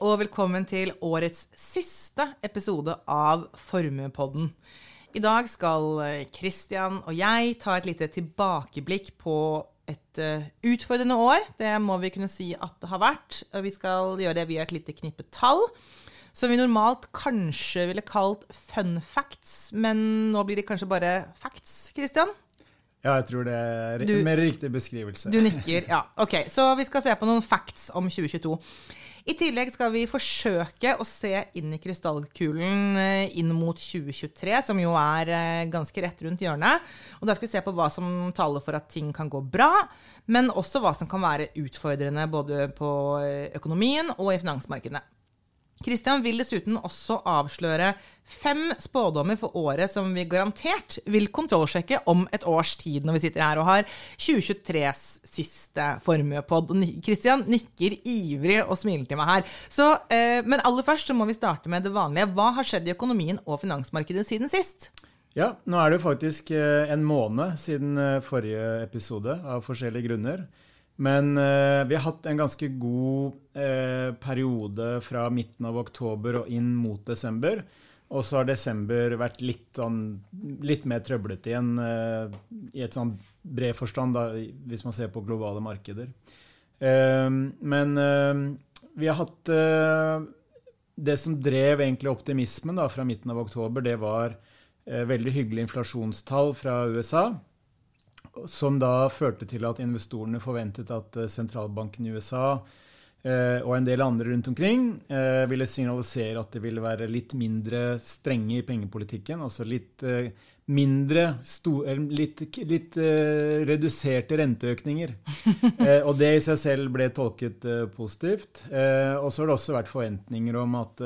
Og velkommen til årets siste episode av Formuepodden. I dag skal Christian og jeg ta et lite tilbakeblikk på et uh, utfordrende år. Det må vi kunne si at det har vært. Og vi skal gjøre det via et lite knippe tall. Som vi normalt kanskje ville kalt fun facts, men nå blir det kanskje bare facts, Christian? Ja, jeg tror det er du, mer riktig beskrivelse. Du nikker, ja. Ok, så vi skal se på noen facts om 2022. I tillegg skal vi forsøke å se inn i krystallkulen eh, inn mot 2023, som jo er eh, ganske rett rundt hjørnet. Og da skal vi se på hva som taler for at ting kan gå bra, men også hva som kan være utfordrende både på eh, økonomien og i finansmarkedene. Christian vil dessuten også avsløre fem spådommer for året som vi garantert vil kontrollsjekke om et års tid, når vi sitter her og har 2023s siste formuepod. Christian nikker ivrig og smiler til meg her. Så, eh, men aller først så må vi starte med det vanlige. Hva har skjedd i økonomien og finansmarkedet siden sist? Ja, nå er det faktisk eh, en måned siden eh, forrige episode, av forskjellige grunner. Men eh, vi har hatt en ganske god eh, periode fra midten av oktober og inn mot desember. Og så har desember vært litt, sånn, litt mer trøblete igjen eh, i et sånn bred forstand, da, hvis man ser på globale markeder. Eh, men eh, vi har hatt eh, Det som drev egentlig optimismen da, fra midten av oktober, det var veldig hyggelige inflasjonstall fra USA som da førte til at investorene forventet at eh, sentralbanken i USA eh, og en del andre rundt omkring eh, ville signalisere at det ville være litt mindre strenge i pengepolitikken. Altså litt mindre litt, litt reduserte renteøkninger. og det i seg selv ble tolket positivt. og så har det også vært forventninger om at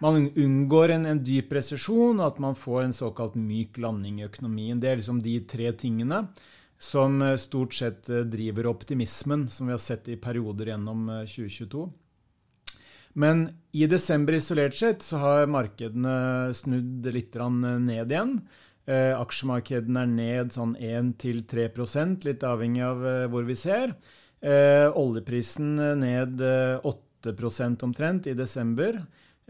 man unngår en, en dyp resesjon, og at man får en såkalt myk landing i økonomien. Det er liksom de tre tingene som eh, stort sett eh, driver optimismen som vi har sett i perioder gjennom 2022. Eh, Men i desember isolert sett så har markedene snudd litt ned igjen. Aksjemarkedene er ned sånn 1-3% litt avhengig av hvor vi ser. Oljeprisen ned 8% omtrent i desember.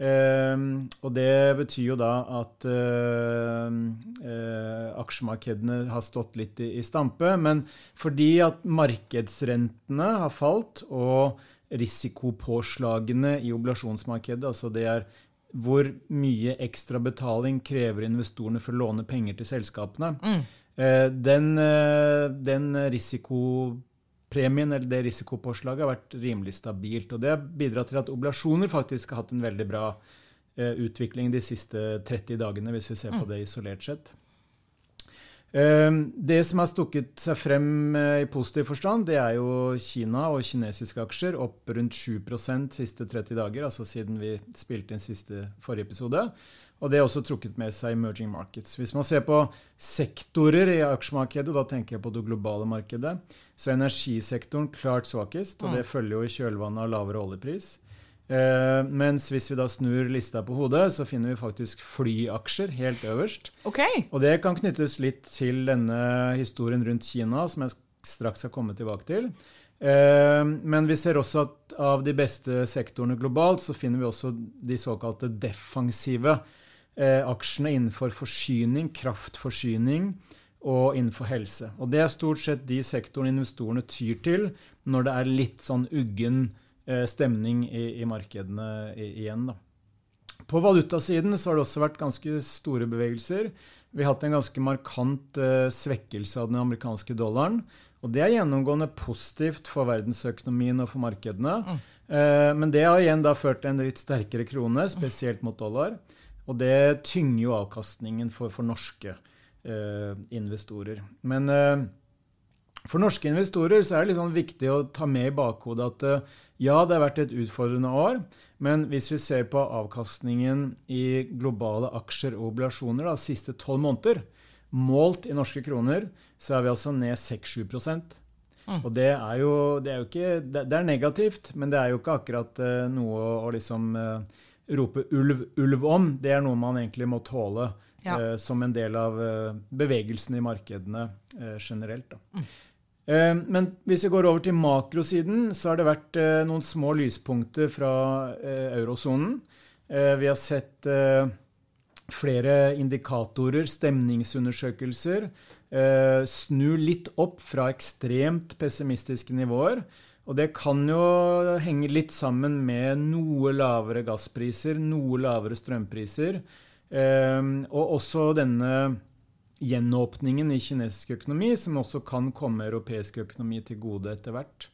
Uh, og det betyr jo da at uh, uh, aksjemarkedene har stått litt i, i, stampe. Men fordi at markedsrentene har falt, og risikopåslagene i oblasjonsmarkedet, altså det er hvor mye ekstra betaling krever investorene for å låne penger til selskapene, mm. Eh, den, den risiko premien eller det risikopåslaget har vært rimelig stabilt. Og det har bidratt til at oblasjoner faktisk har hatt en veldig bra eh, utvikling de siste 30 dagene, hvis vi ser på mm. det isolert sett. Eh, det som har stukket seg frem eh, i positiv forstand, det er jo Kina og kinesiske aksjer opp rundt 7 siste 30 dager, altså siden vi spilte inn siste forrige episode. Og det har også trukket med seg emerging markets. Hvis man ser på sektorer i aksjemarkedet, da tenker jeg på det globale markedet, så er energisektoren klart svakest, og det mm. følger jo i kjølvannet av lavere oljepris. Eh, mens hvis vi da snur lista på hodet, så finner vi faktisk flyaksjer helt øverst. Okay. Og det kan knyttes litt til denne historien rundt Kina, som jeg straks skal komme tilbake til. Eh, men vi ser også at av de beste sektorene globalt, så finner vi også de såkalte defensive aksjene innenfor forsyning, kraftforsyning og innenfor helse. Og det er stort sett de sektorene investorene tyr til når det er litt sånn uggen eh, stemning i, i markedene igjen. da. På valutasiden så har det også vært ganske store bevegelser. Vi har hatt en ganske markant eh, svekkelse av den amerikanske dollaren. Og det er gjennomgående positivt for verdensøkonomien og for markedene. Mm. Eh, men det har igjen da ført til en litt sterkere krone, spesielt mot dollar. Og det tynger jo avkastningen for, for norske eh, investorer. Men eh, for norske investorer så er det litt sånn viktig å ta med i bakhodet at eh, ja, det har vært et utfordrende år, men hvis vi ser på avkastningen i globale aksjer og obligasjoner de siste tolv måneder, målt i norske kroner, så er vi altså ned 6-7 mm. Og det er jo det er jo ikke det, er negativt, men det er jo ikke akkurat uh, noe å liksom uh, rope ulv, ulv om, det er noe man egentlig må tåle ja. eh, som en del av eh, bevegelsen i markedene eh, generelt. Mm. Eh, men hvis vi går over til makrosiden, så har det vært eh, noen små lyspunkter fra eh, eurosonen. Vi har sett flere indikatorer, stemningsundersøkelser, snu litt opp fra ekstremt pessimistiske nivåer. Og det kan jo henge litt sammen med noe lavere gasspriser, noe lavere strømpriser, og også denne gjenåpningen i kinesisk økonomi, som også kan komme europeisk økonomi til gode etter hvert.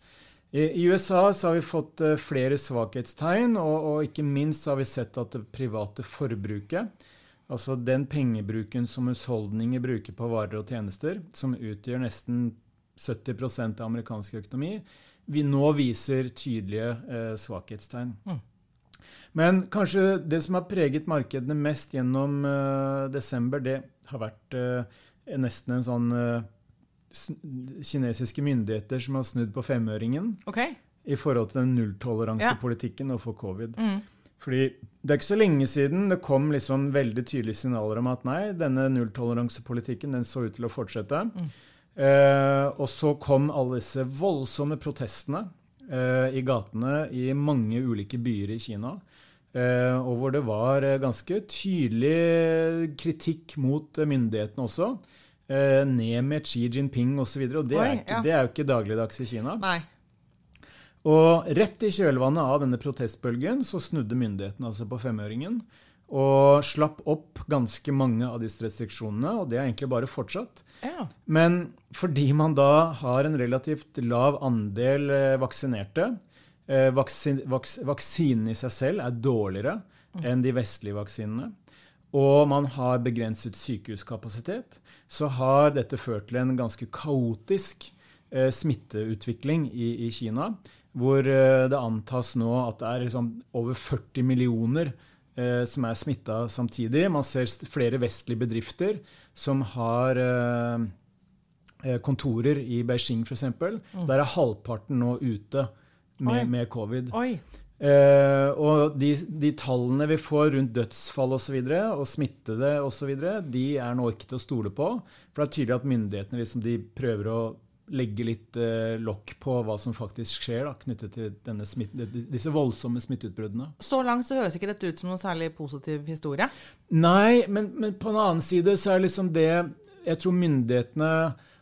I USA har vi fått eh, flere svakhetstegn, og, og ikke minst har vi sett at det private forbruket, altså den pengebruken som husholdninger bruker på varer og tjenester, som utgjør nesten 70% av amerikansk økonomi, vi nå viser tydelige eh, svakhetstegn. Mm. Men kanskje det som har preget markedene mest gjennom eh, desember, det har vært eh, nesten en sånn uh, kinesiske myndigheter som har snudd på femøringen okay. i forhold til den nulltoleransepolitikken ja. overfor covid. Mm. Fordi det er ikke så lenge siden det kom liksom veldig tydelige signaler om at nei, denne nulltoleransepolitikken den så ut til å fortsette. Mm. Eh, og så kom alle disse voldsomme protestene eh, i gatene i mange ulike byer i Kina. Eh, og hvor det var ganske tydelig kritikk mot myndighetene også. Eh, ned med Xi Jinping osv. Og, så og det, Oi, er ikke, ja. det er jo ikke dagligdags i Kina. Nei. Og rett i kjølvannet av denne protestbølgen så snudde myndighetene altså på femøringen. Og slapp opp ganske mange av disse restriksjonene, og det er egentlig bare fortsatt. Ja. Men fordi man da har en relativt lav andel vaksinerte, Eh, vaksin, vaks, vaksinen i seg selv er dårligere mm. enn de vestlige vaksinene. Og man har begrenset sykehuskapasitet. Så har dette ført til en ganske kaotisk eh, smitteutvikling i, i, Kina. Hvor eh, det antas nå at det er liksom over 40 millioner eh, som er smitta samtidig. Man ser flere vestlige bedrifter som har eh, eh, kontorer i Beijing f.eks. Mm. Der er halvparten nå ute med, med covid. Eh, og de, de, tallene vi får rundt dødsfall osv., og, så og smittede osv., de er nå ikke til å stole på. For det er tydelig at myndighetene liksom, prøver å legge litt eh, lokk på hva som faktisk skjer da, knyttet til smitt, disse voldsomme smitteutbruddene. Så langt så høres ikke dette ut som noen særlig positiv historie? Nei, men, men på en annen side så er liksom det Jeg tror myndighetene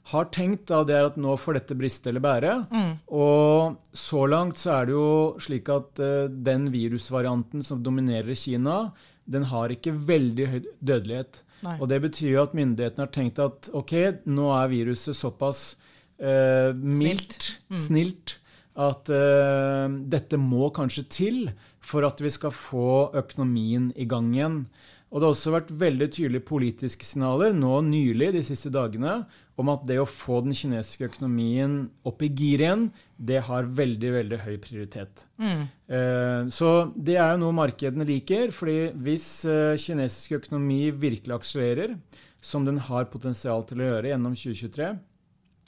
har tenkt, da, det er at nå får dette briste eller bære. Mm. Og så langt så er det jo slik at uh, den virusvarianten som dominerer Kina, den har ikke veldig høy dødelighet. Nei. Og det betyr jo at myndighetene har tenkt at ok, nå er viruset såpass uh, mildt, snilt, mm. snilt at uh, dette må kanskje til for at vi skal få økonomien i gang igjen. Og det har også vært veldig tydelige politiske signaler nå nylig de siste dagene om at det å få den kinesiske økonomien opp i gir igjen, det har veldig veldig høy prioritet. Mm. Uh, så det er jo noe markedene liker. fordi hvis uh, kinesisk økonomi virkelig akselererer, som den har potensial til å gjøre gjennom 2023,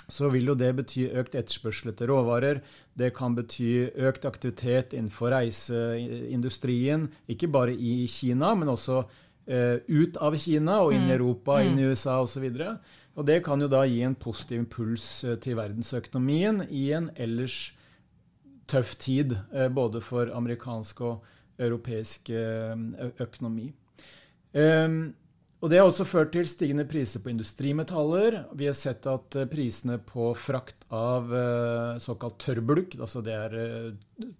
så vil jo det bety økt etterspørsel etter råvarer. Det kan bety økt aktivitet innenfor reiseindustrien, ikke bare i Kina, men også eh, ut av Kina og inn i mm. Europa, inn i mm. USA osv. Og det kan jo da gi en positiv impuls eh, til verdensøkonomien i en ellers tøff tid, eh, både for amerikansk og europeisk eh, økonomi. Ehm, og Det har også ført til stigende priser på industrimetaller. Vi har sett at prisene på frakt av såkalt tørrbulk, altså det er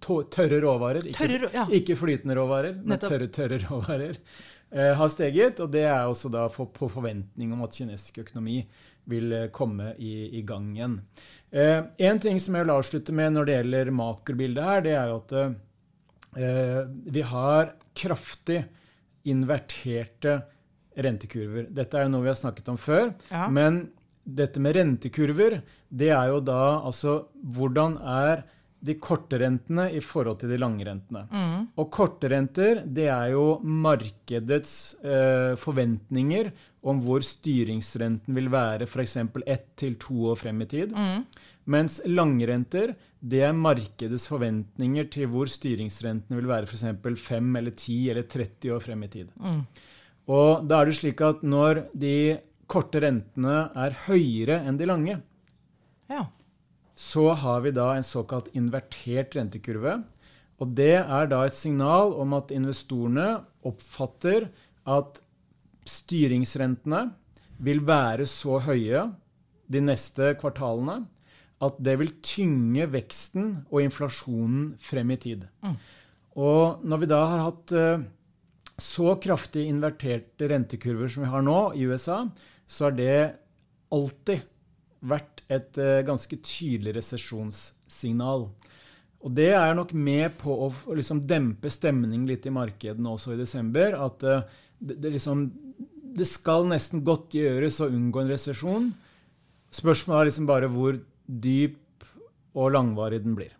tørre råvarer, ikke, tørre, ja. ikke flytende råvarer, men tørre, tørre råvarer, Eh, har steget. Og det er også da for, på forventning om at kinesisk økonomi vil eh, komme i, i gang igjen. Eh, en ting som jeg vil avslutte med når det gjelder makrobildet her, det er jo at eh, vi har kraftig inverterte rentekurver. Dette er jo noe vi har snakket om før. Ja. Men dette med rentekurver, det er jo da altså Hvordan er de korte rentene i forhold til de lange rentene. Mm. Og korte renter, det er jo markedets eh, forventninger om hvor styringsrenten vil være f.eks. ett til to år frem i tid. Mm. Mens langrenter, det er markedets forventninger til hvor styringsrenten vil være f.eks. 5 eller 10 eller 30 år frem i tid. Mm. Og da er det slik at når de korte rentene er høyere enn de lange, ja så har vi da en såkalt invertert rentekurve. Og det er da et signal om at investorene oppfatter at styringsrentene vil være så høye de neste kvartalene at det vil tynge veksten og inflasjonen frem i tid. Mm. Og når vi da har hatt uh, så kraftig inverterte rentekurver som vi har nå i USA, så har det alltid vært et uh, ganske tydelig resesjonssignal. Og det er nok med på å liksom dempe stemning litt i markedene også i desember. At uh, det, det, liksom, det, skal nesten godt gjøres å unngå en resesjon. Spørsmålet er liksom bare hvor dyp og langvarig den blir.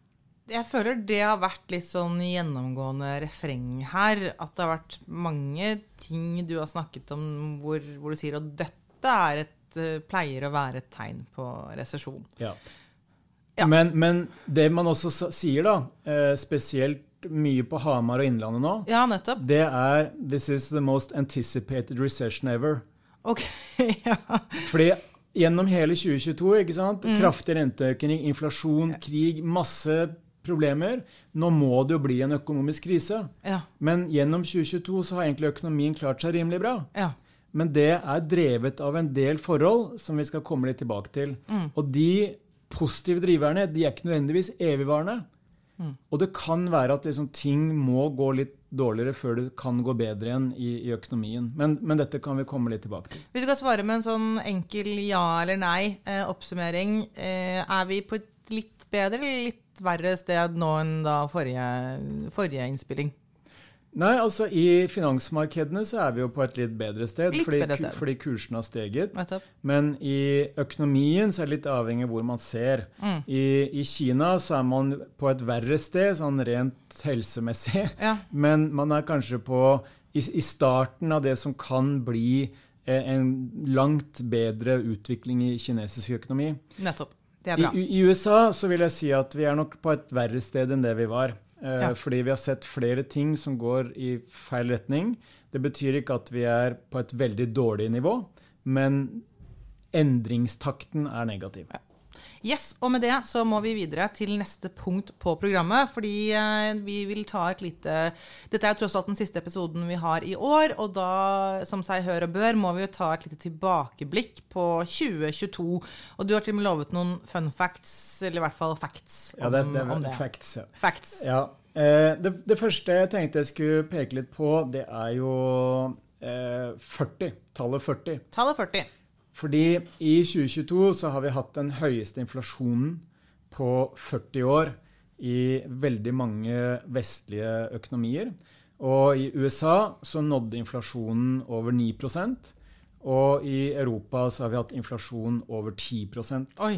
Jeg føler det har vært litt sånn gjennomgående refreng her. At det har vært mange ting du har snakket om hvor, hvor du sier at dette et, eh, pleier å være et tegn på resesjon. Ja. ja. Men, men, det man også sier, da, eh, spesielt mye på Hamar og Innlandet nå, ja, nettopp. det er 'This is the most anticipated recession ever'. Ok, ja. Fordi gjennom hele 2022. ikke sant? Mm. Kraftig renteøkning, inflasjon, krig, masse problemer. Nå må det jo bli en økonomisk krise. Ja. Men gjennom 2022 så har egentlig økonomien klart seg rimelig bra. Ja. Men det er drevet av en del forhold som vi skal komme litt tilbake til. Mm. Og de positive driverne de er ikke nødvendigvis evigvarende. Mm. Og det kan være at liksom, ting må gå litt dårligere før det kan gå bedre igjen i, i økonomien. Men, men, dette kan vi komme litt tilbake til. Hvis du kan svare med en sånn enkel ja eller nei eh, eh, er vi på et litt bedre eller litt verre sted nå enn da forrige, forrige innspilling? Nei, altså I finansmarkedene så er vi jo på et litt bedre sted, litt fordi, bedre sted. fordi kursen har steget. Men i økonomien så er det litt avhengig av hvor man ser. Mm. I, I, Kina så er man på et verre sted, sånn rent helsemessig. Ja. Men man er kanskje på i, i, starten av det som kan bli eh, en langt bedre utvikling i kinesisk økonomi. Nettopp. Det er bra. I, I USA så vil jeg si at vi er nok på et verre sted enn det vi var. Eh, Ja. Fordi vi har sett flere ting som går i feil retning. Det betyr ikke at vi er på et veldig dårlig nivå, men endringstakten er negativ. Yes, og med det så må vi videre til neste punkt på programmet. Fordi eh, vi vil ta et lite Dette er jo tross alt den siste episoden vi har i år. Og da, som seg hør og bør, må vi jo ta et lite tilbakeblikk på 2022. Og du har til og med lovet noen fun facts, eller i hvert fall facts, om, Ja, det, det om det. facts. Ja. Facts. Ja. Eh, det, det første jeg tenkte jeg skulle peke litt på, det er jo eh, 40. Tallet 40. Tallet 40. Fordi i 2022 så har vi hatt den høyeste inflasjonen på 40 år i veldig mange vestlige økonomier. Og i USA så nådde inflasjonen over 9% og i Europa så har vi hatt inflasjon over 10 Oi.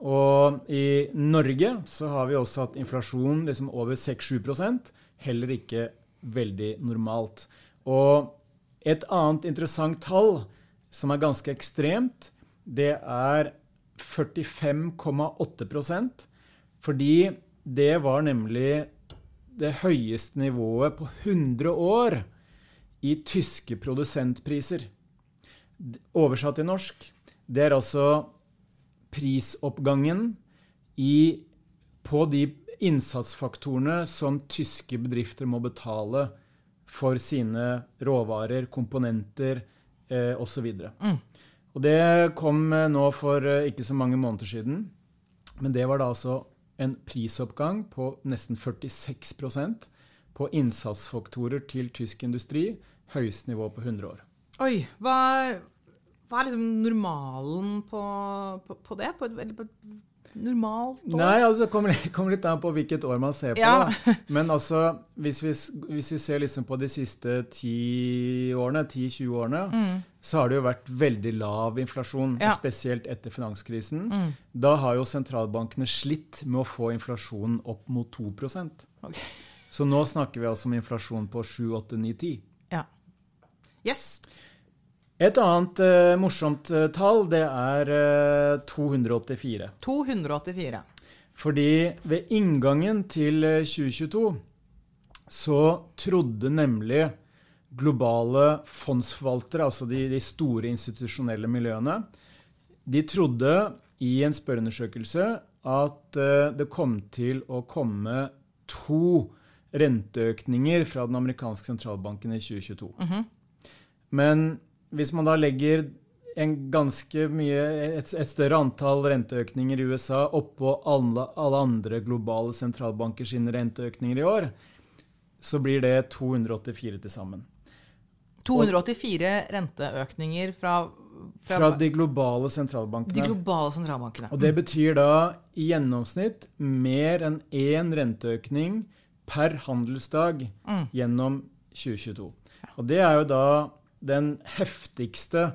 og i Norge så har vi også hatt inflasjon liksom over 6-7% Heller ikke veldig normalt. Og et annet interessant tall som er ganske ekstremt, det er 45,8% Fordi det var nemlig det høyeste nivået på 100 år i tyske produsentpriser. Oversatt til norsk. Det er altså prisoppgangen i, på de innsatsfaktorene som tyske bedrifter må betale for sine råvarer, komponenter eh, osv. Mm. Og det kom eh, nå for eh, ikke så mange måneder siden. Men det var da altså en prisoppgang på nesten 46% på innsatsfaktorer til tysk industri. Høyeste nivå på 100 år. Oi. Hva, hva er liksom normalen på, på, på det? På et, på et normalt år? Nei, altså det kommer, kommer litt an på hvilket år man ser på. Ja. Da. Men altså, hvis vi, hvis vi ser liksom på de siste 10 årene, 10-20 årene, Mm. så har det jo vært veldig lav inflasjon, Ja. spesielt etter finanskrisen. Mm. Da har jo sentralbankene slitt med å få inflasjonen opp mot 2 okay. Så nå snakker vi altså om inflasjon på 7, 8, 9, 10. Ja. Yes. Et annet eh, morsomt eh, tall, det er eh, 284. 284. Fordi ved inngangen til eh, 2022 så trodde nemlig globale fondsforvaltere, altså de, de store institusjonelle miljøene, de trodde i en spørreundersøkelse at eh, det kom til å komme to renteøkninger fra den amerikanske sentralbanken i 2022. Men hvis man da legger en ganske mye, et, et større antall renteøkninger i USA oppå alle, alle andre globale sentralbanker sine renteøkninger i år, så blir det 284 til sammen. 284 renteøkninger fra, fra, Fra de globale sentralbankene. de globale sentralbankene. Og det betyr da i gjennomsnitt mer enn én renteøkning per handelsdag Mm. gjennom 2022. Og det er jo da den heftigste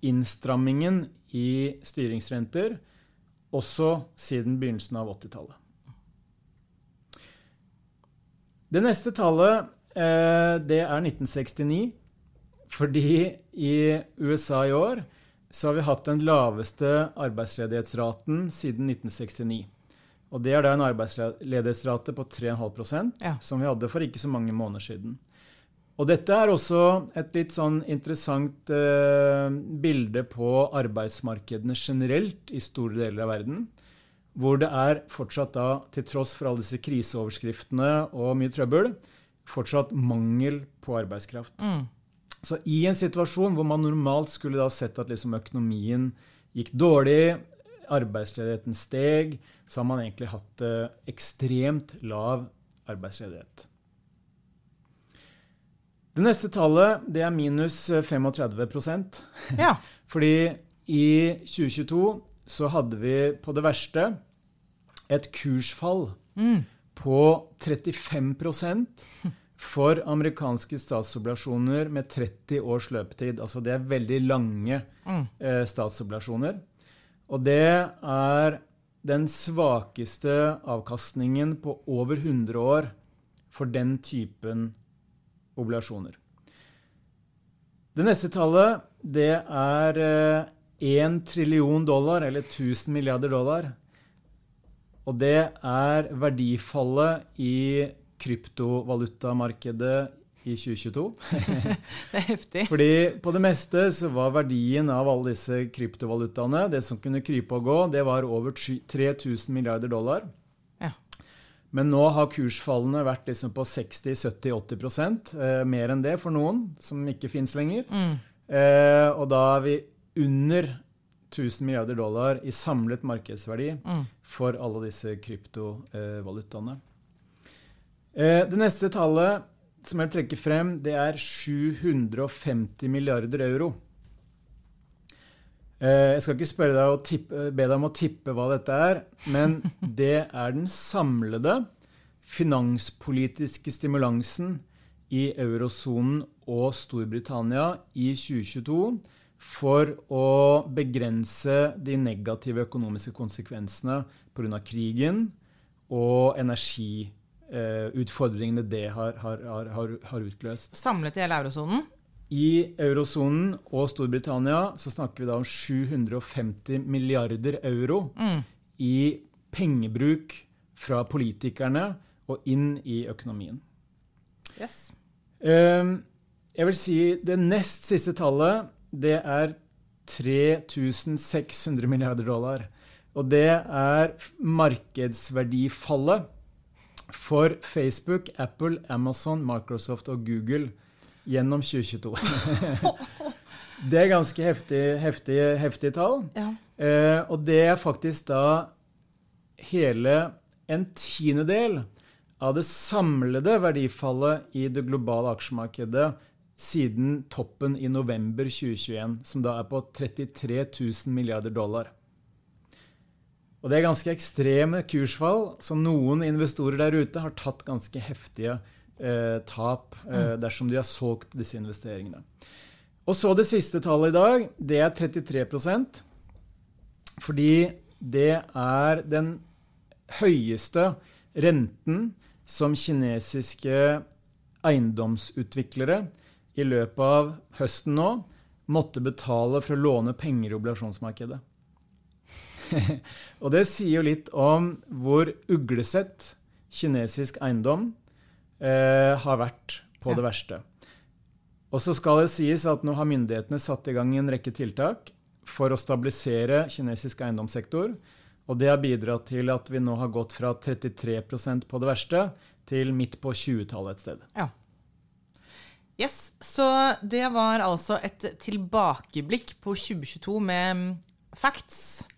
innstrammingen i styringsrenter også siden begynnelsen av 80-tallet. Det neste tallet, eh, det er 1969. Fordi i USA i år så har vi hatt den laveste arbeidsledighetsraten siden 1969. Og det er da en arbeidsledighetsrate på 3,5 Ja. som vi hadde for ikke så mange måneder siden. Og dette er også et litt sånn interessant eh, bilde på arbeidsmarkedene generelt i store deler av verden. Hvor det er fortsatt da, til tross for alle disse kriseoverskriftene og mye trøbbel, fortsatt mangel på arbeidskraft. Mm. Så i en situasjon hvor man normalt skulle da sett at liksom økonomien gikk dårlig, arbeidsledigheten steg, så har man egentlig hatt eh, ekstremt lav arbeidsledighet. Det neste tallet det er minus eh, 35 Ja. Fordi i 2022 så hadde vi på det verste et kursfall Mm. på 35% for amerikanske statsobligasjoner med 30 års løpetid. Altså det er veldig lange Mm. eh, statsobligasjoner. Og det er den svakeste avkastningen på over 100 år for den typen obligasjoner. Det neste tallet, det er 1 trillion dollar, eller 1000 milliarder dollar. Og det er verdifallet i kryptovalutamarkedet i 2022. Det er heftig. Fordi på det meste så var verdien av alle disse kryptovalutaene, det som kunne krype og gå, det var over 3000 milliarder dollar. Men nå har kursfallene vært liksom på 60-70-80 eh, mer enn det for noen, som ikke fins lenger. Mm. Eh, og da er vi under 1000 milliarder dollar i samlet markedsverdi Mm. for alle disse kryptovalutaene. Eh, det neste tallet som jeg vil trekke frem, det er 750 milliarder euro. Eh, jeg skal ikke spørre deg tippe, be deg om å tippe hva dette er, men det er den samlede finanspolitiske stimulansen i eurosonen og Storbritannia i 2022 for å begrense de negative økonomiske konsekvensene pga. krigen og energiutfordringene det har, har, har, har utløst. Samlet i hele eurosonen. I eurosonen og Storbritannia så snakker vi da om 750 milliarder euro Mm. i pengebruk fra politikerne og inn i økonomien. Yes. Ehm, Jeg vil si det nest siste tallet, det er 3600 milliarder dollar. Og det er markedsverdifallet for Facebook, Apple, Amazon, Microsoft og Google gjennom 2022. det er ganske heftige heftig, heftig tall. Ja. Eh, og det er faktisk da hele en tiendedel av det samlede verdifallet i det globale aksjemarkedet siden toppen i november 2021, som da er på 33 000 milliarder dollar. Og det er ganske ekstreme kursfall, så noen investorer der ute har tatt ganske heftige eh, tap eh, dersom de har solgt disse investeringene. Og så det siste tallet i dag, det er 33% fordi det er den høyeste renten som kinesiske eiendomsutviklere i løpet av høsten nå måtte betale for å låne penger i obligasjonsmarkedet. og det sier jo litt om hvor uglesett kinesisk eiendom eh, har vært på det verste. Og så skal det sies at nå har myndighetene satt i gang en rekke tiltak for å stabilisere kinesisk eiendomssektor. Og det har bidratt til at vi nå har gått fra 33% på det verste til midt på 20-tallet et sted. Ja. Yes, Så det var altså et tilbakeblikk på 2022 med facts.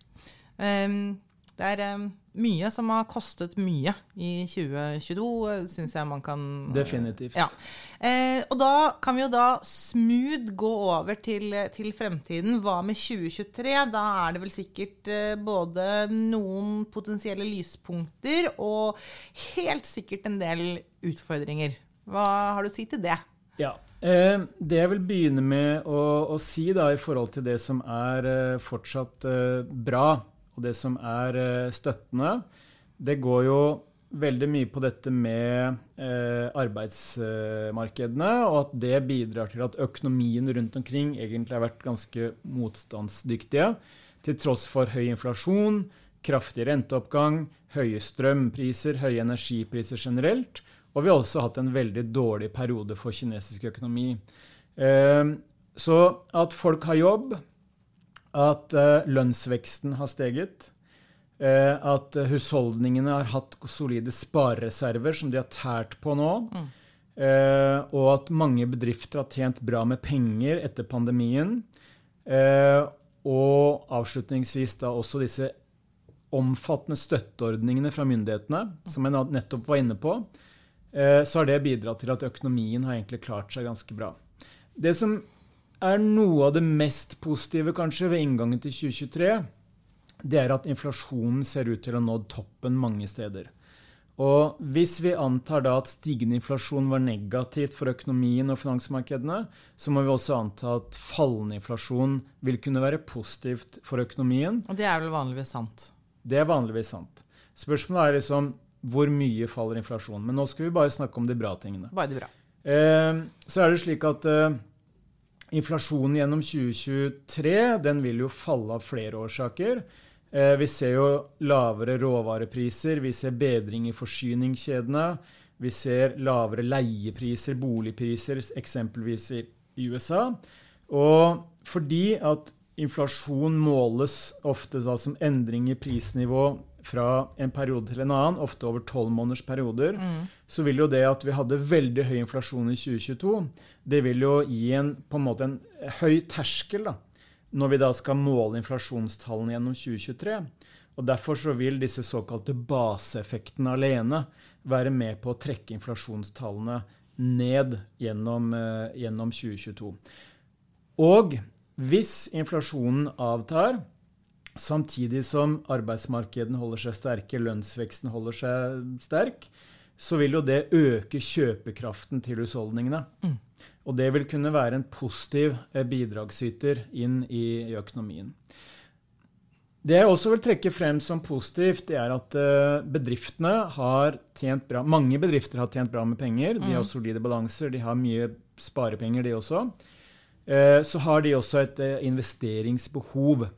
Um, det er um, mye som har kostet mye i 2022, syns jeg man kan Definitivt. Ja. Eh, og da kan vi jo da smooth gå over til, til, fremtiden. Hva med 2023? Da er det vel sikkert eh, både noen potensielle lyspunkter og helt sikkert en del utfordringer. Hva har du å si til det? Ja. Eh, det jeg vil begynne med å, å, si da, i forhold til det som er eh, fortsatt eh, bra, og det som er eh, støttende, det går jo veldig mye på dette med eh, arbeidsmarkedene, og at det bidrar til at økonomien rundt omkring egentlig har vært ganske motstandsdyktige. Til tross for høy inflasjon, kraftig renteoppgang, høye strømpriser, høye energipriser generelt. Og vi har også hatt en veldig dårlig periode for kinesisk økonomi. Eh, så at folk har jobb, at uh, lønnsveksten har steget. Uh, at husholdningene har hatt solide sparereserver som de har tært på nå. Mm. Og at mange bedrifter har tjent bra med penger etter pandemien. og avslutningsvis da også disse omfattende støtteordningene fra myndighetene, som jeg nettopp var inne på, så har det bidratt til at økonomien har egentlig klart seg ganske bra. Det som er noe av det mest positive kanskje ved inngangen til 2023, det er at inflasjonen ser ut til å nådd toppen mange steder. Og hvis vi antar da at stigende inflasjon var negativt for økonomien og finansmarkedene, så må vi også anta at fallende inflasjon vil kunne være positivt for økonomien. Og det er vel vanligvis sant? Det er vanligvis sant. Spørsmålet er liksom hvor mye faller inflasjonen? Men nå skal vi bare snakke om de bra tingene. Bare de bra. Eh, så er det slik at eh, Inflasjonen gjennom 2023 den vil jo falle av flere årsaker. Eh, vi ser jo lavere råvarepriser, vi ser bedring i forsyningskjedene. Vi ser lavere leiepriser, boligpriser, eksempelvis i USA. Og fordi at inflasjon måles ofte som endring i prisnivå fra en periode til en annen, ofte over tolv måneders perioder, mm. så vil jo det at vi hadde veldig høy inflasjon i 2022, det vil jo gi en, på en måte en høy terskel da, når vi da skal måle inflasjonstallene gjennom 2023. Og Derfor så vil disse såkalte baseeffektene alene være med på å trekke inflasjonstallene ned gjennom, uh, gjennom 2022. Og hvis inflasjonen avtar, Samtidig som arbeidsmarkedene holder seg sterke, lønnsveksten holder seg sterk, så vil jo det øke kjøpekraften til husholdningene. Mm. Og det vil kunne være en positiv eh, bidragsyter inn i økonomien. Det jeg også vil trekke frem som positivt, det er at eh, bedriftene har tjent bra Mange bedrifter har tjent bra med penger. De har mm. solide balanser, de har mye sparepenger, de også. Eh, så har de også et investeringsbehov.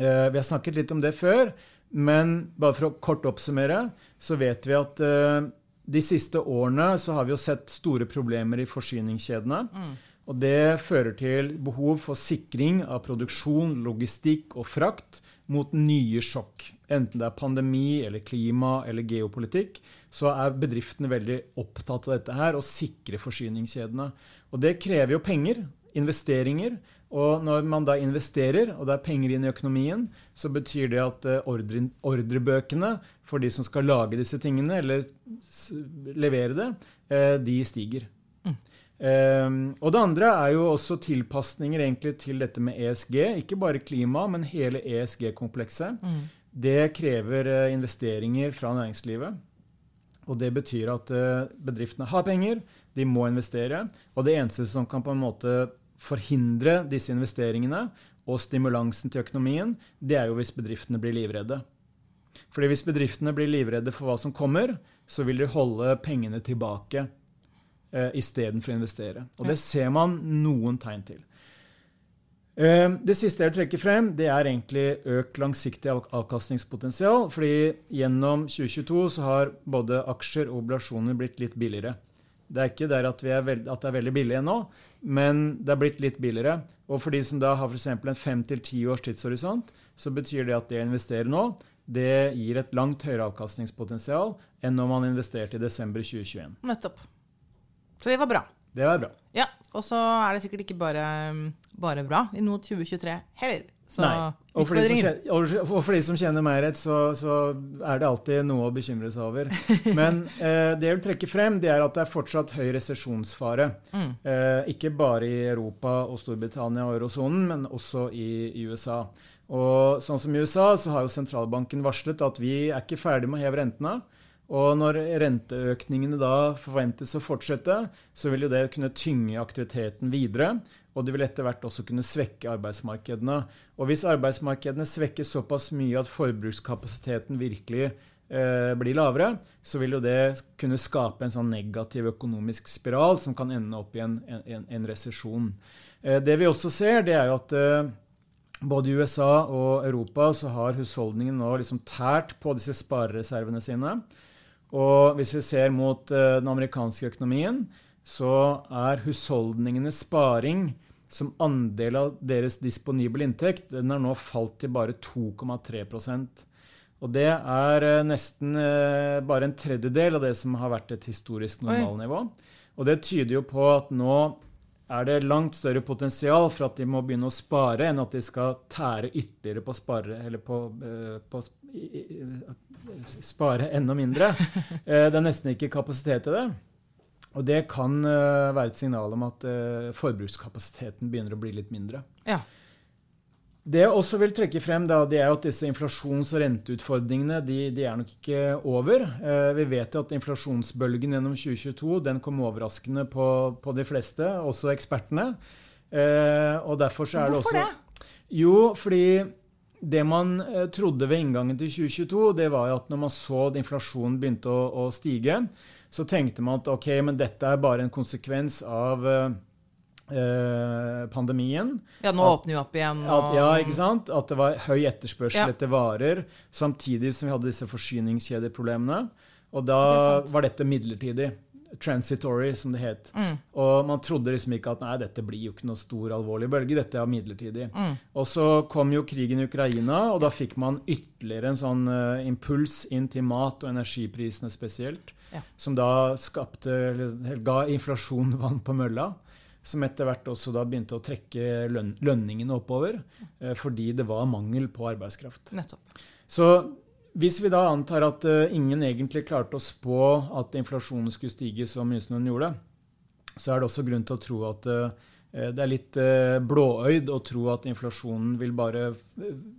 Uh, vi har snakket litt om det før, men bare for å kort oppsummere, så vet vi at uh, de siste årene så har vi jo sett store problemer i forsyningskjedene. Mm. Og det fører til behov for sikring av produksjon, logistikk og frakt mot nye sjokk. Enten det er pandemi eller klima eller geopolitikk, så er bedriftene veldig opptatt av dette her, å sikre forsyningskjedene. Og det krever jo penger, investeringer. Og når man da investerer, og det er penger inn i økonomien, så betyr det at eh, ordre, ordrebøkene for de som skal lage disse tingene, eller levere det, eh, de stiger. Mm. Um, og det andre er jo også tilpasninger egentlig til dette med ESG. Ikke bare klima, men hele ESG-komplekset. Mm. Det krever investeringer fra næringslivet. Og det betyr at bedriftene har penger, de må investere. Og det eneste som kan på en måte forhindre disse investeringene og stimulansen til økonomien, det er jo hvis bedriftene blir livredde. Fordi hvis bedriftene blir livredde for hva som kommer, så vil de holde pengene tilbake eh, istedenfor å investere. Og det ser man noen tegn til. Eh, det siste jeg vil trekke frem, det er egentlig økt langsiktig avkastningspotensial. fordi gjennom 2022 så har både aksjer og oblasjoner blitt litt billigere. Det er ikke der at, er veld, at det er veldig billig ennå, men det er blitt litt billigere. Og for de som da har f.eks. en fem til ti års tidshorisont, så betyr det at det å investere nå, det gir et langt høyere avkastningspotensial enn når man investerte i desember 2021. Nettopp. Så det var bra. Det var bra. Ja, Og så er det sikkert ikke bare, bare bra i noe 2023 heller. Så Nei. Og for, kjenner, og for, de som kjenner meg rett, så, så, er det alltid noe å bekymre seg over. Men eh, det jeg vil trekke frem, det er at det er fortsatt høy resesjonsfare. Mm. Eh, ikke bare i Europa og Storbritannia og eurosonen, men også i, i, USA. Og sånn som i USA, så har jo sentralbanken varslet at vi er ikke ferdig med å heve rentene. Og når renteøkningene da forventes å fortsette, så vil jo det kunne tynge aktiviteten videre. Og det vil etter hvert også kunne svekke arbeidsmarkedene. Og hvis arbeidsmarkedene svekkes såpass mye at forbrukskapasiteten virkelig eh, blir lavere, så vil jo det kunne skape en sånn negativ økonomisk spiral som kan ende opp i en, en, en resesjon. Eh, det vi også ser, det er jo at eh, både i USA og Europa så har husholdningene nå liksom tært på disse sparereservene sine. Og hvis vi ser mot uh, den amerikanske økonomien, så er husholdningenes sparing som andel av deres disponible inntekt, den har nå falt til bare 2,3% Og det er uh, nesten uh, bare en tredjedel av det som har vært et historisk normalnivå. Og det tyder jo på at nå er det langt større potensial for at de må begynne å spare, enn at de skal tære ytterligere på spare, eller på, på spare enda mindre. Eh, det er nesten ikke kapasitet til det. Og det kan eh, være et signal om at eh, forbrukskapasiteten begynner å bli litt mindre. Ja. Det jeg også vil trekke frem, da, det er at disse inflasjons- og renteutfordringene de, de, er nok ikke over. Eh, vi vet jo at inflasjonsbølgen gjennom 2022 den kom overraskende på, på de fleste, også ekspertene. Og derfor så er det også Hvorfor det? Jo, fordi det man trodde ved inngangen til 2022, det var at når man så at inflasjonen begynte å, å, stige, så tenkte man at ok, men dette er bare en konsekvens av eh, eh pandemien. Ja, nå at, åpner vi opp igjen. At, ja, ikke sant? At det var høy etterspørsel ja. etter varer, samtidig som vi hadde disse forsyningskjedeproblemene. Og da det var dette midlertidig transitory, som det het. Mm. Og man trodde liksom ikke at nei, dette blir jo ikke noe stor, alvorlig bølge, dette er midlertidig. Mm. Og så kom jo krigen i Ukraina, og da fikk man ytterligere en sånn uh, impuls inn til mat- og energiprisene spesielt, ja. som da skapte, eller ga inflasjon vann på mølla. Som etter hvert også da begynte å trekke løn lønningene oppover, eh, fordi det var mangel på arbeidskraft. Nettopp. Så hvis vi da antar at uh, ingen egentlig klarte å spå at inflasjonen skulle stige så mye som den gjorde, så er det også grunn til å tro at uh, det er litt uh, blåøyd å tro at inflasjonen vil bare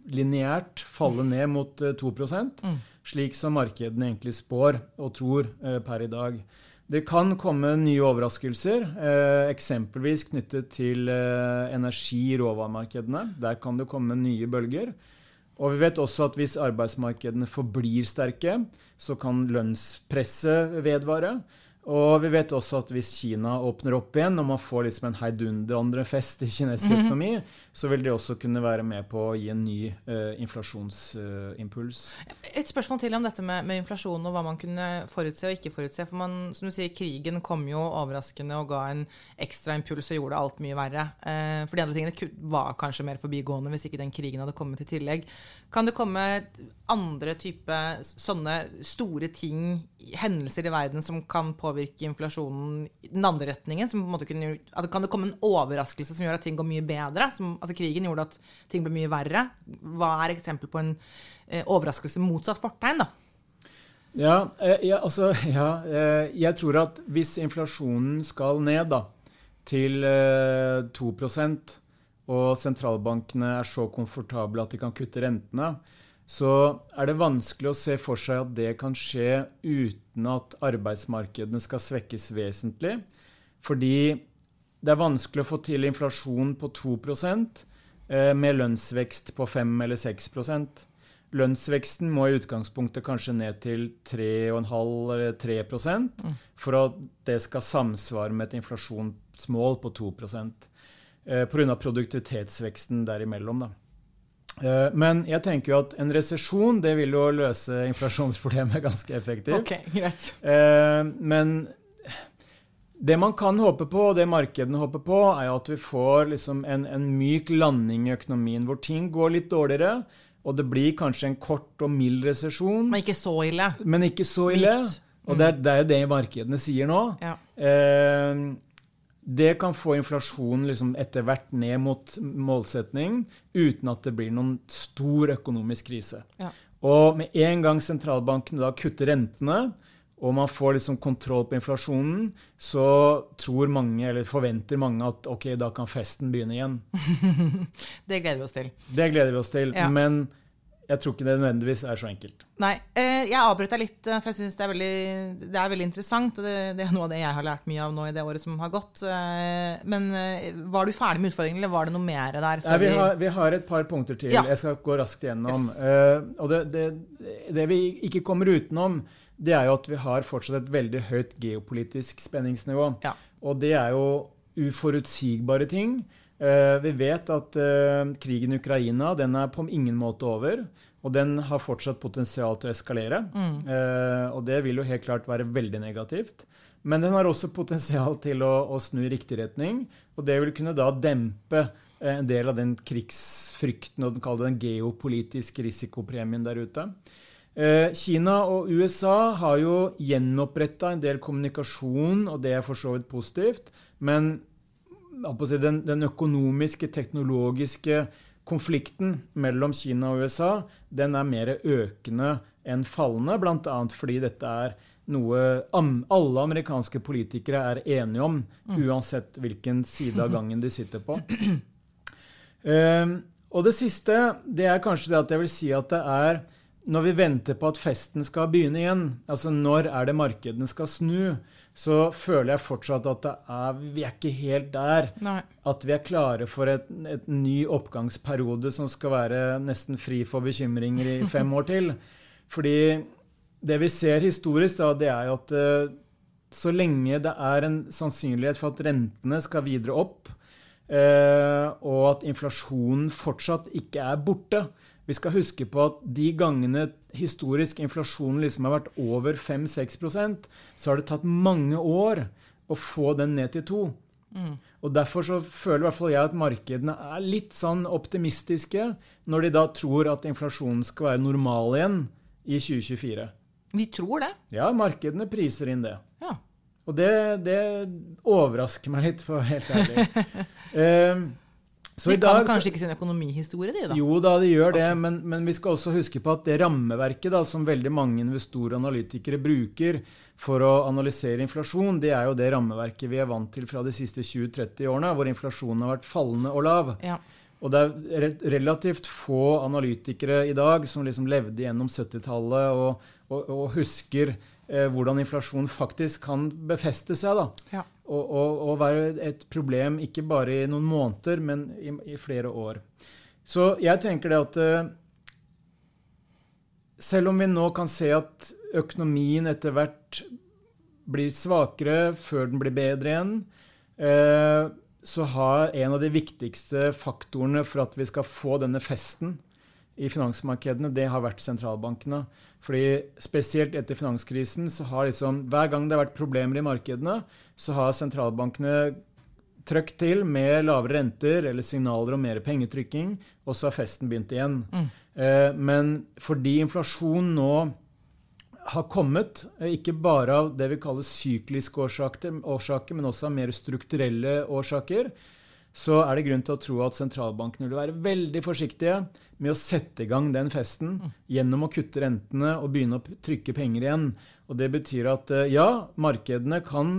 lineært falle ned mot 2 mm. slik som markedene egentlig spår og tror per i dag. Det kan komme nye overraskelser, eh, eksempelvis knyttet til eh, energi- og råvaremarkedene. Der kan det komme nye bølger. Og vi vet også at hvis arbeidsmarkedene forblir sterke, så kan lønnspresset vedvare. Og vi vet også at hvis Kina åpner opp igjen, og man får liksom en heidundrende fest i kinesisk mhm. økonomi, mm -hmm. Så vil det også kunne være med på å gi en ny uh, inflasjonsimpuls. Uh, Et spørsmål til om dette med, med, inflasjon og hva man kunne forutse og ikke forutse. For man, som du sier, krigen kom jo overraskende og ga en ekstra impuls og gjorde alt mye verre. Uh, for de andre tingene var kanskje mer forbigående hvis ikke den krigen hadde kommet i tillegg. Kan det komme andre type sånne store ting, hendelser i verden, som kan påvirke inflasjonen i den andre retningen? Kunne, altså kan det komme en overraskelse som gjør at ting går mye bedre? Som, altså krigen gjorde at ting ble mye verre. Hva er eksempel på en eh, overraskelse motsatt fortegn, da? Ja, eh, ja, altså, ja, eh, jeg tror at hvis inflasjonen skal ned da, til eh, 2 og sentralbankene er så komfortable at de kan kutte rentene, så er det vanskelig å se for seg at det kan skje uten at arbeidsmarkedene skal svekkes vesentlig. Fordi det er vanskelig å få til inflasjon på 2 eh, med lønnsvekst på 5 eller 6% Lønnsveksten må i utgangspunktet kanskje ned til 3,5 eller 3 mm. for at det skal samsvare med et inflasjonsmål på 2% eh, Pga. produktivitetsveksten derimellom. da. Eh, men jeg tenker jo at en resesjon det vil jo løse inflasjonsproblemet ganske effektivt. Ok, greit. Eh, men Det man kan håpe på, og det markedene håper på, er at vi får liksom en, en myk landing i økonomien, hvor ting går litt dårligere. Og det blir kanskje en kort og mild resesjon. Men ikke så ille. Men ikke så ille. Mykt. Og det er, det er jo det markedene sier nå. Ja. Eh, det kan få inflasjonen liksom etter hvert ned mot målsetning, uten at det blir noen stor økonomisk krise. Ja. Og med en gang sentralbankene da kutter rentene, og man får liksom kontroll på inflasjonen, så tror mange, eller forventer mange at ok, da kan festen begynne igjen. Det gleder vi oss til. Det gleder vi oss til. Ja. Men jeg tror ikke det nødvendigvis er så enkelt. Nei, eh, jeg avbrøt deg litt, eh, for jeg syns det, det er veldig interessant. Og det, det er noe av det jeg har lært mye av nå i det året som har gått. Eh, Men var du ferdig med utfordringen, eller var det noe mer der? Nei, vi, har, vi har et par punkter til. Ja. Jeg skal gå raskt gjennom. Yes. Og det, det, det vi ikke kommer utenom, det er jo at vi har fortsatt et veldig høyt geopolitisk spenningsnivå. Ja. Og det er jo uforutsigbare ting. Eh, vi vet at eh, krigen i Ukraina den er på ingen måte over. Og den har fortsatt potensial til å eskalere. Eh, og det vil jo helt klart være veldig negativt. Men den har også potensial til å, å snu i riktig retning. Og det vil kunne da dempe en del av den krigsfrykten og den, den geopolitiske risikopremien der ute. Eh, Kina og USA har jo gjenoppretta en del kommunikasjon, og det er for så vidt positivt. Men den, den økonomiske, teknologiske konflikten mellom Kina og USA den er mer økende enn fallende, bl.a. fordi dette er noe alle amerikanske politikere er enige om, uansett hvilken side av gangen de sitter på. Ehm, og det siste det er kanskje det at jeg vil si at det er når vi venter på at festen skal begynne igjen, altså når er det markedene skal snu, så føler jeg fortsatt at det er, vi er ikke helt der. Nei. At vi er klare for et, et ny oppgangsperiode som skal være nesten fri for bekymringer i fem år til. Fordi det vi ser historisk, da, det er jo at eh, så lenge det er en sannsynlighet for at rentene skal videre opp, og at inflasjonen fortsatt ikke er borte Vi skal huske på at de gangene historisk inflasjonen liksom har vært over 5-6% så har det tatt mange år å få den ned til 2 og Derfor så føler i hvert fall jeg at markedene er litt sånn optimistiske når de da tror at inflasjonen skal være normal igjen i 2024. Vi tror det. Ja, markedene priser inn det. Ja. Og det, det overrasker meg litt, for å være helt ærlig. Så De i kan dag kanskje ikke sin økonomihistorie, de, da. jo da, det gjør det, men, men vi skal også huske på at det rammeverket da, som veldig mange investorer og analytikere bruker for å analysere inflasjon, det er jo det rammeverket vi er vant til fra de siste 20-30 årene, hvor inflasjonen har vært fallende og lav. Ja. Og det er relativt få analytikere i dag som liksom levde gjennom 70-tallet og, og, og husker hvordan inflasjon faktisk kan befeste seg. Ja. og, og, og være et problem ikke bare i noen måneder, men i, i flere år. Så jeg tenker det at eh, selv om vi nå kan se at økonomien etter hvert blir svakere før den blir bedre igjen, eh, så har en av de viktigste faktorene for at vi skal få denne festen i finansmarkedene, det har vært sentralbankene. Fordi spesielt etter finanskrisen så har liksom Hver gang det har vært problemer i markedene, så har sentralbankene trøkt til med lavere renter eller signaler om mer pengetrykking, og så har festen begynt igjen. Eh, men fordi inflasjon nå har kommet, eh, ikke bare av det vi kaller sykliske årsaker, årsaker, men også av mer strukturelle årsaker, så er det grunn til å tro at sentralbankene vil være veldig forsiktige med å sette i gang den festen gjennom å kutte rentene og begynne å trykke penger igjen. Og Det betyr at eh, ja, markedene kan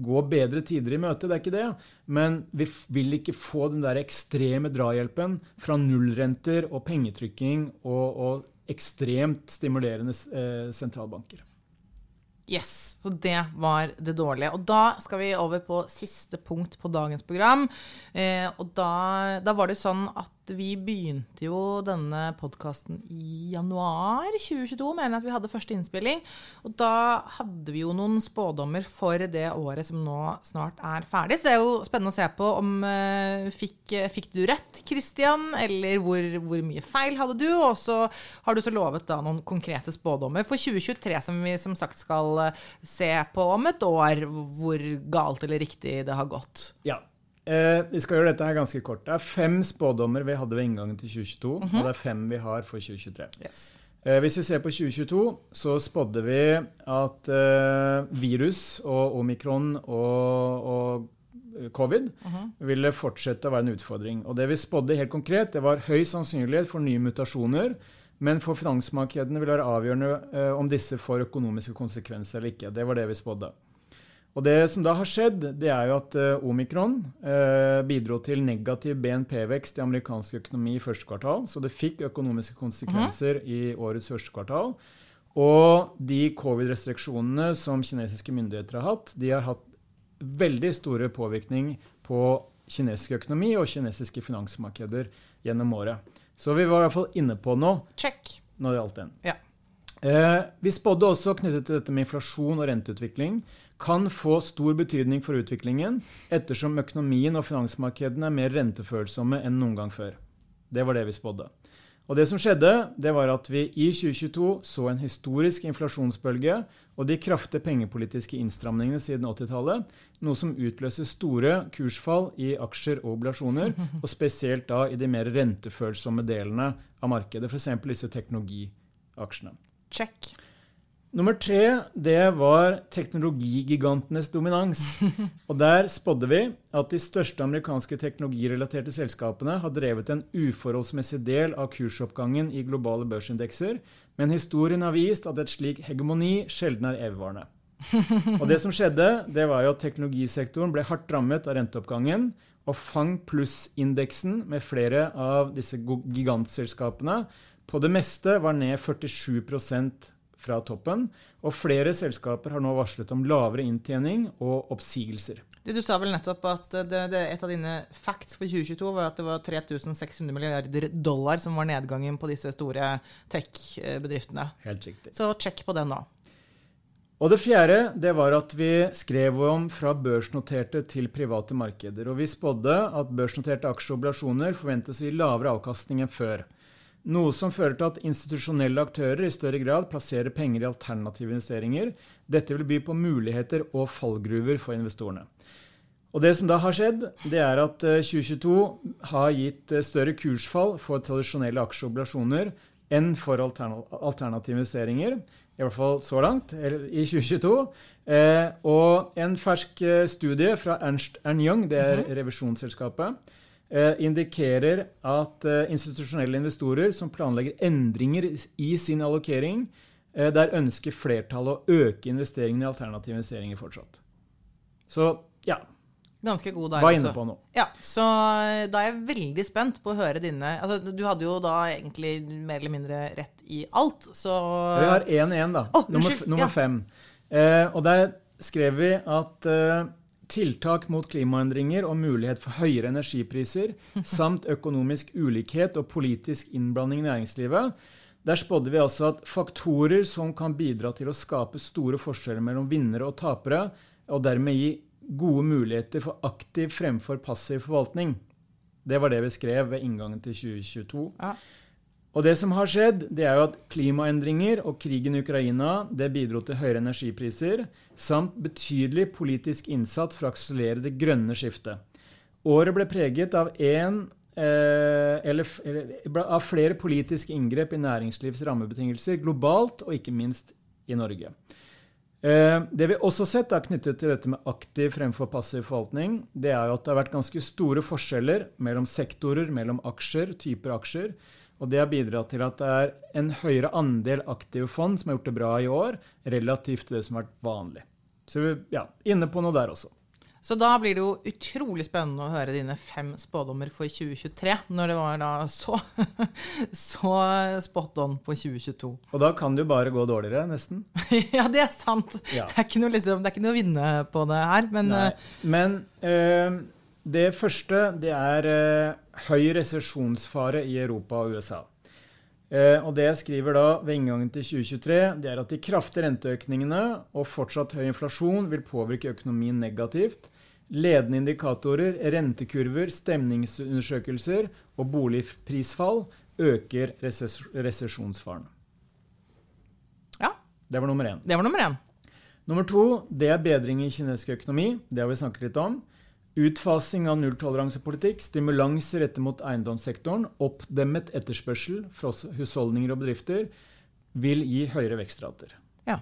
gå bedre tider i møte, det er ikke det, men vi vil ikke få den der ekstreme drahjelpen fra nullrenter og pengetrykking og, og ekstremt stimulerende eh, sentralbanker. Yes, så det var det dårlige. Og da skal vi over på siste punkt på dagens program. Eh, og da, da var det sånn at vi begynte jo denne podkasten i januar 2022, mener jeg at vi hadde første innspilling. Og da hadde vi jo noen spådommer for det året som nå snart er ferdig. Så det er jo spennende å se på om uh, fikk, fikk, du rett, Christian, eller hvor, hvor, mye feil hadde du? Og så har du så lovet da noen konkrete spådommer for 2023, som vi som sagt skal uh, se på om et år, hvor galt eller riktig det har gått. Ja, Eh, vi skal gjøre dette her ganske kort. Det er fem spådommer vi hadde ved inngangen til 2022, mm -hmm. og det er fem vi har for 2023. Yes. Eh, hvis vi ser på 2022, så spådde vi at eh, virus og omikron og, og covid mm -hmm. ville fortsette å være en utfordring. Og det vi spådde helt konkret, det var høy sannsynlighet for nye mutasjoner. Men for finansmarkedene vil det være avgjørende eh, om disse får økonomiske konsekvenser eller ikke. Det var det vi spådde. Og Det som da har skjedd, det er jo at uh, omikron uh, bidro til negativ BNP-vekst i amerikansk økonomi i første kvartal. Så det fikk økonomiske konsekvenser mm -hmm. i årets første kvartal. Og de covid-restriksjonene som kinesiske myndigheter har hatt, de har hatt veldig store påvirkning på kinesisk økonomi og kinesiske finansmarkeder gjennom året. Så vi var i hvert fall inne på noe Check. når det gjaldt den. Ja. Eh, vi spådde også knyttet til dette med inflasjon og renteutvikling kan få stor betydning for utviklingen, ettersom økonomien og finansmarkedene er mer rentefølsomme enn noen gang før. Det var det vi spådde. Og det som skjedde, det var at vi i 2022 så en historisk inflasjonsbølge og de kraftige pengepolitiske innstramningene siden 80-tallet, noe som utløser store kursfall i aksjer og oblasjoner, og spesielt da i de mer rentefølsomme delene av markedet, f.eks. disse teknologiaksjene. Check. Nummer tre det var teknologigigantenes dominans. Og Der spådde vi at de største amerikanske teknologirelaterte selskapene har drevet en uforholdsmessig del av kursoppgangen i globale børsindekser, men historien har vist at et slik hegemoni sjelden er evigvarende. Og det som skjedde, det var jo at teknologisektoren ble hardt rammet av renteoppgangen, og Fang pluss-indeksen med flere av disse gigantselskapene på det meste var ned 47 fra toppen, og flere selskaper har nå varslet om lavere inntjening og oppsigelser. Du, du sa vel nettopp at det, det, et av dine facts for 2022 var at det var 3600 milliarder dollar som var nedgangen på disse store tech-bedriftene. Helt riktig. Så check på den nå. Og det fjerde det var at vi skrev om fra børsnoterte til private markeder. Og vi spådde at børsnoterte aksjeoblasjoner forventes å gi lavere avkastning enn før. Noe som fører til at institusjonelle aktører i større grad plasserer penger i alternative investeringer. Dette vil by på muligheter og fallgruver for investorene. Og Det som da har skjedd, det er at 2022 eh, har gitt eh, større kursfall for tradisjonelle aksjeobligasjoner enn for alternative investeringer. I hvert fall så langt, i 2022. Eh, og en fersk studie fra Ernst Young, det er mhm. revisjonsselskapet, indikerer at eh, institusjonelle investorer som planlegger endringer i sin allokering, eh, der ønsker flertallet å øke investeringene i alternative investeringer fortsatt. Så ja. Ganske god der, Var inne på nå. Ja, så da er jeg veldig spent på å høre dine altså, Du hadde jo da egentlig mer eller mindre rett i alt, så Vi har én igjen, da. Oh, nummer, nummer ja. fem. Eh, og der skrev vi at eh, tiltak mot klimaendringer og mulighet for høyere energipriser, samt økonomisk ulikhet og politisk innblanding i næringslivet. Der spådde vi altså at faktorer som kan bidra til å skape store forskjeller mellom vinnere og tapere, og dermed gi gode muligheter for aktiv fremfor passiv forvaltning. Det var det vi skrev ved inngangen til 2022. Ja. Og det som har skjedd, det er jo at klimaendringer og krigen i Ukraina det bidro til høyere energipriser, samt betydelig politisk innsats for å akselerere det grønne skiftet. Året ble preget av, en, eh, eller, eller, av flere politiske inngrep i næringslivs rammebetingelser globalt, og ikke minst i Norge. Eh, det vi også har sett, er knyttet til dette med aktiv fremfor passiv forvaltning. Det er jo at det har vært ganske store forskjeller mellom sektorer, mellom aksjer, typer aksjer. Og det har bidratt til at det er en høyere andel aktive fond som har gjort det bra i år, relativt til det som har vært vanlig. Så vi ja, inne på noe der også. Så da blir det jo utrolig spennende å høre dine fem spådommer for 2023, når det var da så, så spot on på 2022. Og da kan det jo bare gå dårligere, nesten. ja, det er sant. Ja. Det, er noe, liksom, det, er ikke noe, å vinne på det her, men Nei. uh, Men uh, Det første det er eh, høy resesjonsfare i Europa og USA. Eh, og det jeg skriver da ved inngangen til 2023, det er at de kraftige renteøkningene og fortsatt høy inflasjon vil påvirke økonomien negativt. Ledende indikatorer, rentekurver, stemningsundersøkelser og boligprisfall øker reses resesjonsfaren. Ja, Det var nummer én. det var nummer én. Nummer to det er bedring i kinesisk økonomi. Det har vi snakket litt om. Utfasing av nulltoleransepolitikk, stimulanser rettet mot eiendomssektoren, oppdemmet etterspørsel fra husholdninger og bedrifter vil gi høyere vekstrater. Ja.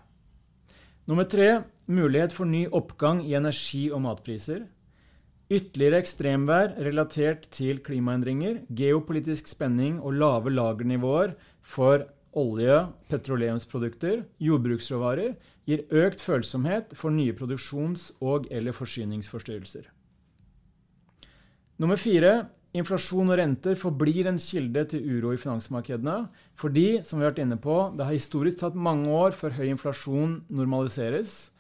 Nummer tre mulighet for ny oppgang i energi- og matpriser. Ytterligere ekstremvær relatert til klimaendringer, geopolitisk spenning og lave lagernivåer for olje, petroleumsprodukter, jordbruksråvarer gir økt følsomhet for nye produksjons- og- eller forsyningsforstyrrelser. Nummer fire inflasjon og renter forblir en kilde til uro i finansmarkedene. Fordi, som vi har vært inne på, det har historisk tatt mange år før høy inflasjon normaliseres.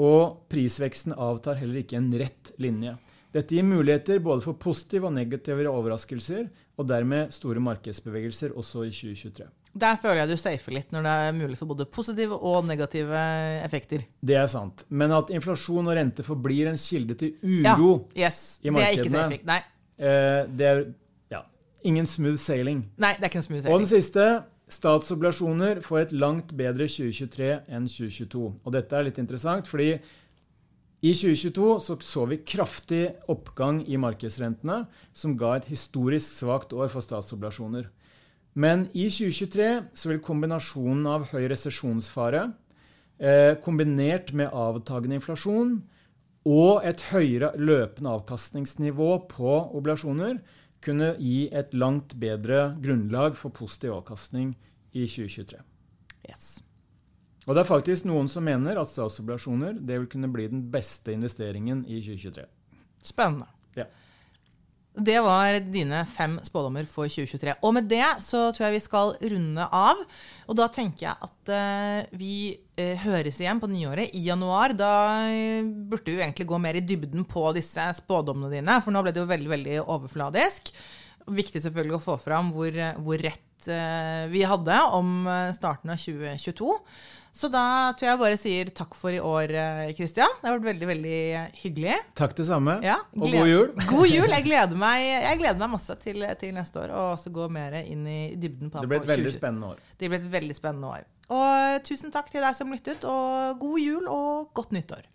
Og prisveksten avtar heller ikke en rett linje. Dette gir muligheter både for positive og negative overraskelser, og dermed store markedsbevegelser også i 2023. Der føler jeg du safer litt når det er mulig for både positive og negative effekter. Det er sant. Men at inflasjon og rente forblir en kilde til Ja, uro, yes. i Det er ikke markedene. safe. Nei. eh, det er ja, ingen smooth sailing. Nei, det er ikke en smooth sailing. Og den siste statsobligasjoner får et langt bedre 2023 enn 2022. Og dette er litt interessant, fordi i 2022 så, så vi kraftig oppgang i markedsrentene, som ga et historisk svakt år for statsobligasjoner. Men i 2023 så vil kombinasjonen av høy resesjonsfare eh, kombinert med avtagende inflasjon og et høyere løpende avkastningsnivå på oblasjoner kunne gi et langt bedre grunnlag for positiv avkastning i 2023. Yes. Og det er faktisk noen som mener at statsobligasjoner det vil kunne bli den beste investeringen i 2023. Spennende. Ja. Det var dine fem spådommer for 2023. Og med det så tror jeg vi skal runde av. Og da tenker jeg at uh, vi uh, høres igjen på nyåret i januar. Da eh, burde du egentlig gå mer i dybden på disse spådommene dine, for nå ble det jo veldig, veldig overfladisk. Viktig selvfølgelig å få fram hvor, hvor rett vi hadde om starten av 2022. Så da tror jeg bare sier takk for i år, Kristian. Det har vært veldig, veldig hyggelig. Takk det samme, Ja, og god jul. God jul. Jeg gleder meg, jeg gleder meg masse til, til neste år, og også gå mer inn i dybden på Det blir et veldig spennende år. Det blir et veldig spennende år. Og tusen takk til deg som lyttet, og god jul og godt nyttår.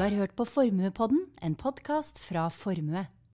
Du har hørt på Formuepodden, en podkast fra Formue.